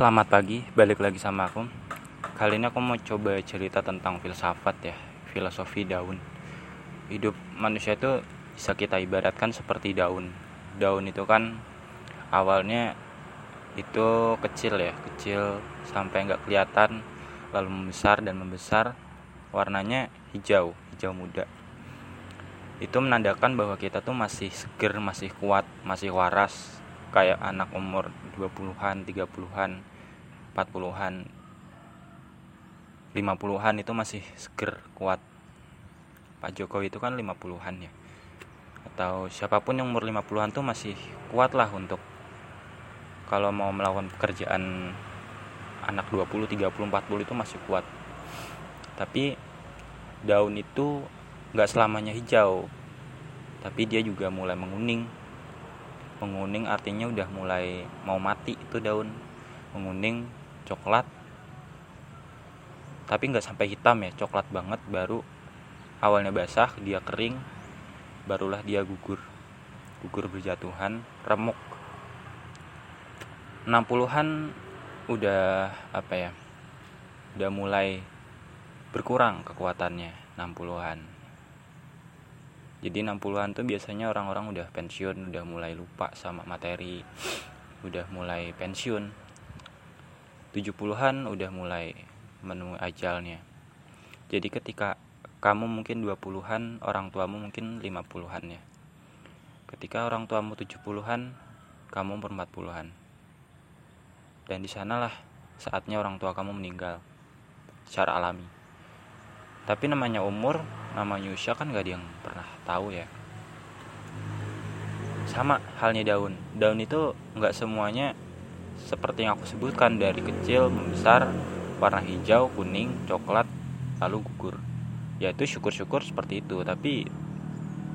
Selamat pagi, balik lagi sama aku. Kali ini aku mau coba cerita tentang filsafat ya, filosofi daun. Hidup manusia itu bisa kita ibaratkan seperti daun. Daun itu kan awalnya itu kecil ya, kecil sampai nggak kelihatan, lalu membesar dan membesar, warnanya hijau, hijau muda. Itu menandakan bahwa kita tuh masih seger, masih kuat, masih waras, kayak anak umur 20-an, 30-an, 40-an, 50-an itu masih seger, kuat. Pak Jokowi itu kan 50-an ya. Atau siapa pun yang umur 50-an tuh masih kuat lah untuk kalau mau melakukan pekerjaan anak 20, 30, 40 itu masih kuat. Tapi daun itu nggak selamanya hijau. Tapi dia juga mulai menguning, menguning artinya udah mulai mau mati itu daun menguning coklat. Tapi nggak sampai hitam ya coklat banget baru awalnya basah dia kering barulah dia gugur. Gugur berjatuhan remuk. 60-an udah apa ya udah mulai berkurang kekuatannya 60-an jadi 60-an tuh biasanya orang-orang udah pensiun udah mulai lupa sama materi udah mulai pensiun 70-an udah mulai menemui ajalnya. Jadi ketika kamu mungkin 20-an orang tuamu mungkin 50-an ya. Ketika orang tuamu 70-an kamu umur 40-an dan di sanalah saatnya orang tua kamu meninggal secara alami. Tapi namanya umur namanya usia kan gak ada yang pernah tahu ya. Sama halnya daun. Daun itu nggak semuanya seperti yang aku sebutkan dari kecil membesar warna hijau kuning coklat lalu gugur. Ya itu syukur-syukur seperti itu. Tapi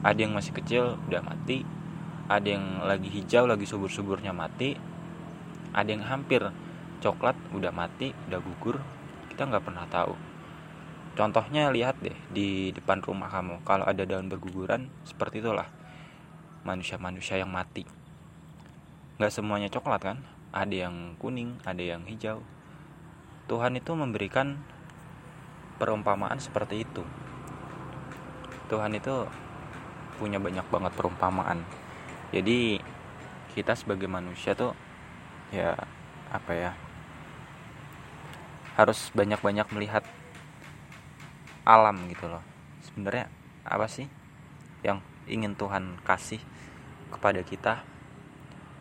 ada yang masih kecil udah mati. Ada yang lagi hijau lagi subur-suburnya mati. Ada yang hampir coklat udah mati udah gugur. Kita nggak pernah tahu. Contohnya lihat deh di depan rumah kamu. Kalau ada daun berguguran seperti itulah manusia-manusia yang mati. Gak semuanya coklat kan? Ada yang kuning, ada yang hijau. Tuhan itu memberikan perumpamaan seperti itu. Tuhan itu punya banyak banget perumpamaan. Jadi kita sebagai manusia tuh ya apa ya harus banyak-banyak melihat alam gitu loh sebenarnya apa sih yang ingin Tuhan kasih kepada kita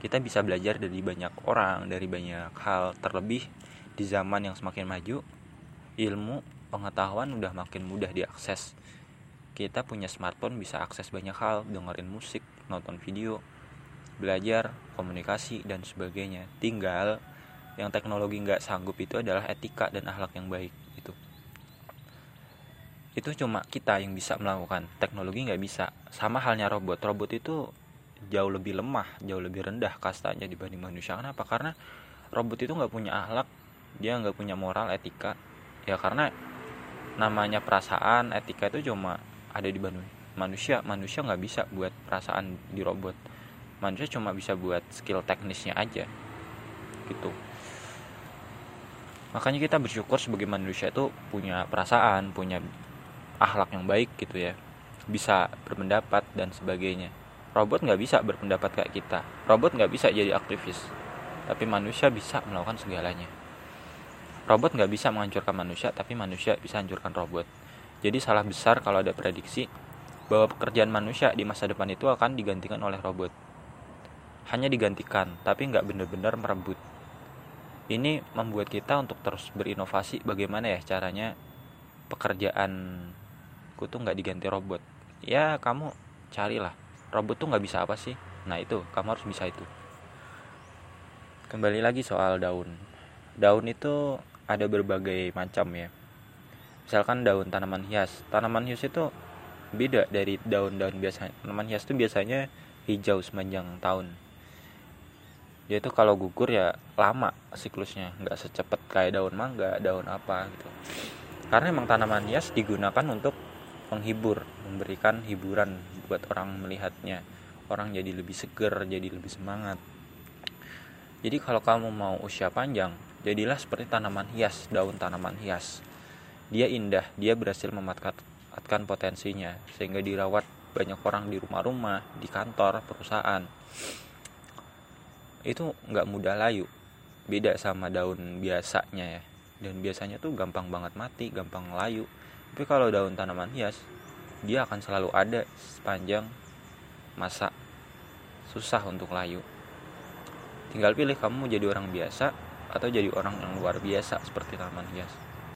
kita bisa belajar dari banyak orang dari banyak hal terlebih di zaman yang semakin maju ilmu pengetahuan udah makin mudah diakses. Kita punya smartphone bisa akses banyak hal dengerin musik nonton video belajar komunikasi dan sebagainya. Tinggal yang teknologi nggak sanggup itu adalah etika dan akhlak yang baik itu cuma kita yang bisa melakukan teknologi nggak bisa. Sama halnya robot robot itu jauh lebih lemah jauh lebih rendah kastanya dibanding manusia. Kenapa? Karena robot itu nggak punya akhlak dia nggak punya moral etika. Ya karena namanya perasaan etika itu cuma ada di manusia. Manusia nggak bisa buat perasaan di robot. Manusia cuma bisa buat skill teknisnya aja. Gitu. Makanya kita bersyukur sebagai manusia itu punya perasaan punya akhlak yang baik gitu ya. Bisa berpendapat dan sebagainya robot nggak bisa berpendapat kayak kita. Robot nggak bisa jadi aktivis. Tapi manusia bisa melakukan segalanya. Robot nggak bisa menghancurkan manusia tapi manusia bisa hancurkan robot. Jadi salah besar kalau ada prediksi bahwa pekerjaan manusia di masa depan itu akan digantikan oleh robot. Hanya digantikan tapi nggak benar-benar merebut. Ini membuat kita untuk terus berinovasi bagaimana ya caranya pekerjaan aku tuh nggak diganti robot. Ya kamu carilah robot tuh nggak bisa apa sih? Nah itu kamu harus bisa itu. Kembali lagi soal daun. Daun itu ada berbagai macam ya. Misalkan daun tanaman hias. Tanaman hias itu beda dari daun-daun biasa. Tanaman hias itu biasanya hijau sepanjang tahun. Dia itu kalau gugur ya lama siklusnya. Nggak secepat kayak daun mangga daun apa gitu. Karena emang tanaman hias digunakan untuk menghibur memberikan hiburan buat orang melihatnya. Orang jadi lebih seger jadi lebih semangat. Jadi kalau kamu mau usia panjang jadilah seperti tanaman hias daun tanaman hias. Dia indah dia berhasil memanfaatkan potensinya sehingga dirawat banyak orang di rumah-rumah di kantor perusahaan. Itu nggak mudah layu. Beda sama daun biasanya ya. Dan biasanya tuh gampang banget mati gampang layu tapi kalau daun tanaman hias dia akan selalu ada sepanjang masa. Susah untuk layu. Tinggal pilih kamu jadi orang biasa atau jadi orang yang luar biasa seperti tanaman hias